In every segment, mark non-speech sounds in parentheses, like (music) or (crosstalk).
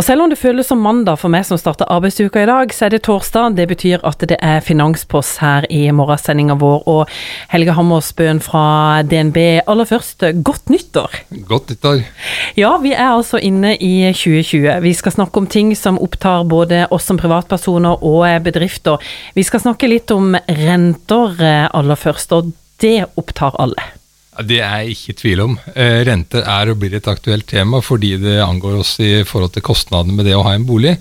Og selv om det føles som mandag for meg som starter arbeidsuka i dag, så er det torsdag. Det betyr at det er finanspost her i morgensendinga vår. Og Helge Hammersbøen fra DNB, aller først, godt nyttår. Godt nyttår. Ja, vi er altså inne i 2020. Vi skal snakke om ting som opptar både oss som privatpersoner og bedrifter. Vi skal snakke litt om renter aller først, og det opptar alle. Det er jeg ikke i tvil om. Eh, renter er og blir et aktuelt tema fordi det angår oss i forhold til kostnadene med det å ha en bolig.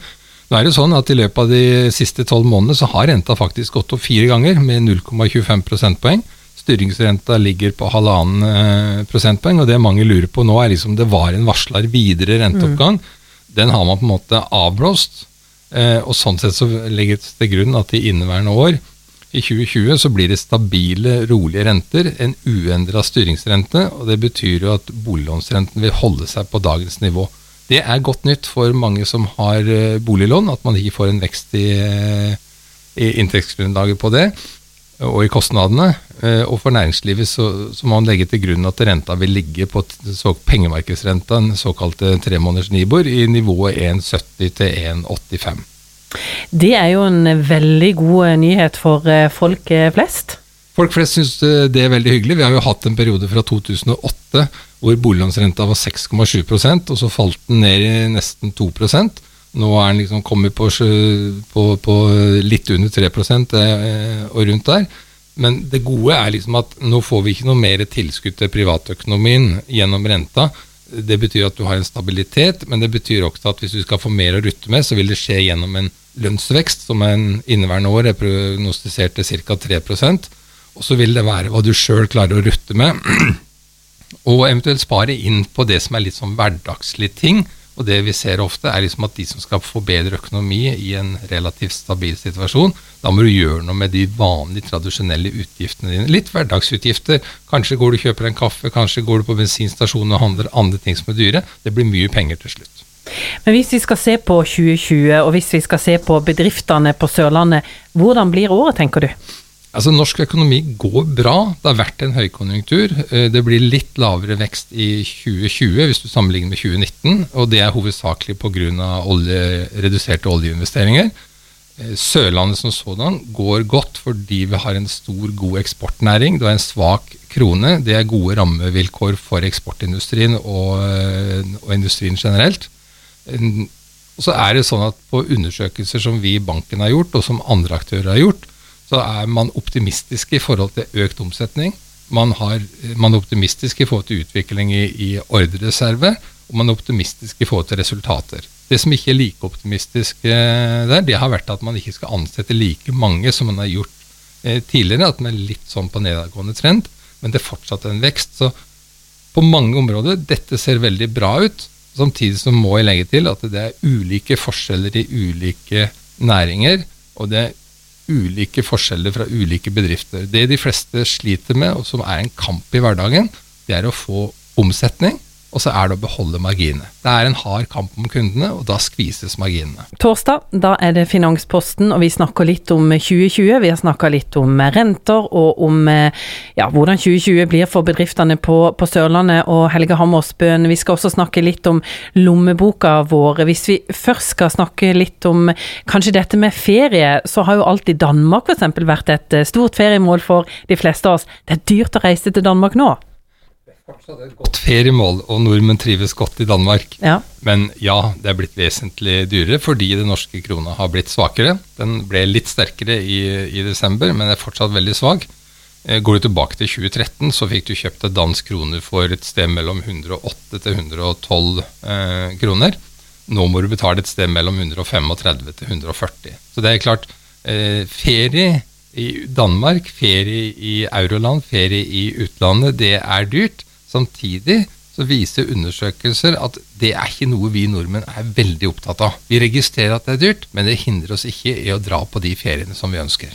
Nå er det sånn at I løpet av de siste tolv månedene så har renta faktisk gått opp fire ganger, med 0,25 prosentpoeng. Styringsrenta ligger på halvannen eh, prosentpoeng, og det mange lurer på nå, er liksom det var en varsler videre renteoppgang. Mm. Den har man på en måte avblåst. Eh, og Sånn sett så legges til grunn at i inneværende år i 2020 så blir det stabile, rolige renter, en uendra styringsrente. og Det betyr jo at boliglånsrenten vil holde seg på dagens nivå. Det er godt nytt for mange som har eh, boliglån, at man ikke får en vekst i, eh, i inntektsgrunnlaget på det, og i kostnadene. Eh, og for næringslivet så, så, må man legge til grunn at renta vil ligge på så, pengemarkedsrenta, den såkalte tremåneders Nibor, i nivået 1,70 til 1,85. Det er jo en veldig god nyhet for eh, folk eh, flest. Folk flest syns eh, det er veldig hyggelig. Vi har jo hatt en periode fra 2008 hvor boliglånsrenta var 6,7% og så falt den ned i nesten 2% Nå er den liksom kommet på, på, på litt under 3% og rundt der. Men det gode er liksom at nå får vi ikke noe mer tilskudd til privatøkonomien gjennom renta. Det betyr at du har en stabilitet, men det betyr også at hvis du skal få mer å rutte med, så vil det skje gjennom en lønnsvekst, som en inneværende år er prognostisert til ca. 3% Og så vil det være hva du sjøl klarer å rutte med, (clears throat) og eventuelt spare inn på det som er litt sånn hverdagslige ting. Og det vi ser ofte, er liksom at de som skal få bedre økonomi i en relativt stabil situasjon, da må du gjøre noe med de vanlige, tradisjonelle utgiftene dine. Litt hverdagsutgifter. Kanskje går du og kjøper en kaffe, kanskje går du på bensinstasjonen og handler andre ting som er dyre. Det blir mye penger til slutt. Men hvis vi skal se på 2020, og hvis vi skal se på bedriftene på Sørlandet, hvordan blir året, tenker du? Altså Norsk økonomi går bra. Det har vært en høykonjunktur. Eh, det blir litt lavere vekst i 2020 hvis du sammenligner med 2019, og det er hovedsakelig pga. Olje, reduserte oljeinvesteringer. Eh, Sørlandet som sådan går godt fordi vi har en stor, god eksportnæring. Det er en svak krone. Det er gode rammevilkår for eksportindustrien og, eh, og industrien generelt. Og så er det sånn at På undersøkelser som vi i banken har gjort, og som andre aktører har gjort, så er man optimistisk i forhold til økt omsetning. Man, har, man er optimistisk i forhold til utvikling i, i ordrereserve, og man er optimistisk i forhold til resultater. Det som ikke er like optimistisk eh, der, det har vært at man ikke skal ansette like mange som man har gjort eh, tidligere. At man er litt sånn på nedadgående trend, men det er fortsatt en vekst. Så på mange områder, dette ser veldig bra ut. Samtidig så må jeg legge til at det er ulike forskjeller i ulike næringer, og det er ulike forskjeller fra ulike bedrifter. Det de fleste sliter med, og som er en kamp i hverdagen, det er å få omsetning og så er det å beholde marginene. Det er en hard kamp om kundene, og da skvises marginene. Torsdag, da er det Finansposten, og vi snakker litt om 2020. Vi har snakka litt om renter, og om ja, hvordan 2020 blir for bedriftene på, på Sørlandet. Og Helge Hammersbøen, vi skal også snakke litt om lommeboka vår. Hvis vi først skal snakke litt om kanskje dette med ferie, så har jo alltid Danmark f.eks. vært et stort feriemål for de fleste av oss. Det er dyrt å reise til Danmark nå fortsatt et godt feriemål, og nordmenn trives godt i Danmark. Ja. Men ja, det er blitt vesentlig dyrere fordi den norske krona har blitt svakere. Den ble litt sterkere i, i desember, men er fortsatt veldig svak. Eh, går du tilbake til 2013, så fikk du kjøpt et dansk kroner for et sted mellom 108 til 112 eh, kroner. Nå må du betale et sted mellom 135 til 140. Så det er klart, eh, ferie i Danmark, ferie i euroland, ferie i utlandet, det er dyrt. Samtidig så viser undersøkelser at det er ikke noe vi nordmenn er veldig opptatt av. Vi registrerer at det er dyrt, men det hindrer oss ikke i å dra på de feriene som vi ønsker.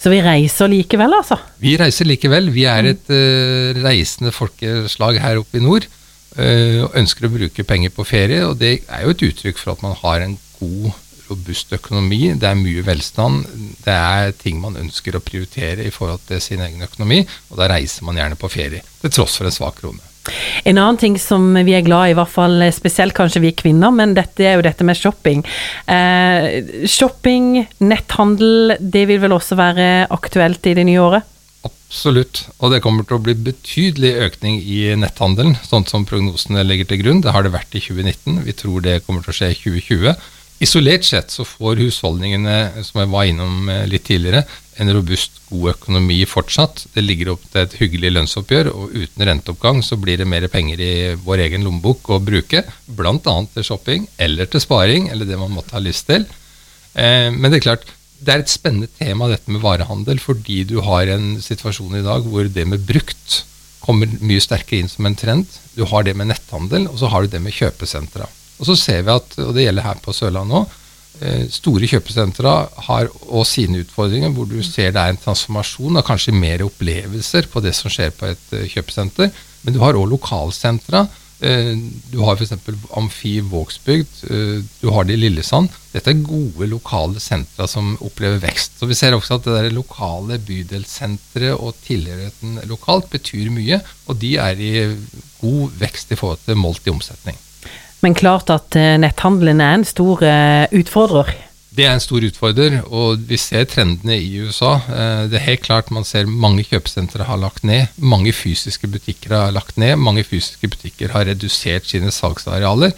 Så vi reiser likevel, altså? Vi reiser likevel. Vi er et uh, reisende folkeslag her oppe i nord. Uh, og ønsker å bruke penger på ferie, og det er jo et uttrykk for at man har en god robust økonomi, det er mye velstand, det er ting man ønsker å prioritere i forhold til sin egen økonomi, og da reiser man gjerne på ferie, til tross for en svak krone. En annen ting som vi er glad i, i hvert fall spesielt kanskje vi kvinner, men dette er jo dette med shopping. Eh, shopping, netthandel, det vil vel også være aktuelt i det nye året? Absolutt, og det kommer til å bli betydelig økning i netthandelen, sånn som prognosene legger til grunn. Det har det vært i 2019, vi tror det kommer til å skje i 2020. Isolert sett så får husholdningene, som jeg var innom eh, litt tidligere, en robust, god økonomi fortsatt. Det ligger opp til et hyggelig lønnsoppgjør, og uten renteoppgang så blir det mer penger i vår egen lommebok å bruke, bl.a. til shopping eller til sparing, eller det man måtte ha lyst til. Eh, men det er klart, det er et spennende tema dette med varehandel, fordi du har en situasjon i dag hvor det med brukt kommer mye sterkere inn som en trend. Du har det med netthandel, og så har du det med kjøpesentra. Og så ser vi at, og det gjelder her på Sørlandet òg, eh, store kjøpesentra har også sine utfordringer, hvor du ser det er en transformasjon av kanskje mer opplevelser på det som skjer på et eh, kjøpesenter. Men du har òg lokalsentra. Eh, du har f.eks. Amfi Vågsbygd, du har det i Lillesand. Dette er gode lokale sentra som opplever vekst. Så Vi ser også at det der lokale bydelssenteret og tilhørigheten lokalt betyr mye, og de er i god vekst i forhold til målt i omsetning. Men klart at eh, netthandelen er en stor eh, utfordrer. Det er en stor utfordrer, og vi ser trendene i USA. Eh, det er helt klart Man ser mange kjøpesentre har lagt ned. Mange fysiske butikker har lagt ned. Mange fysiske butikker har redusert sine salgsarealer.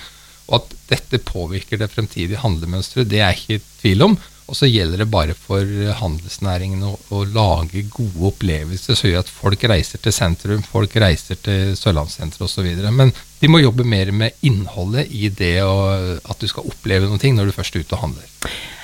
Og at dette påvirker det fremtidige handlemønsteret, det er ikke i tvil om. Og så gjelder det bare for handelsnæringen å, å lage gode opplevelser som gjør at folk reiser til sentrum, folk reiser til Sørlandssenteret osv. Men de må jobbe mer med innholdet i det å, at du skal oppleve noe når du først er ute og handler.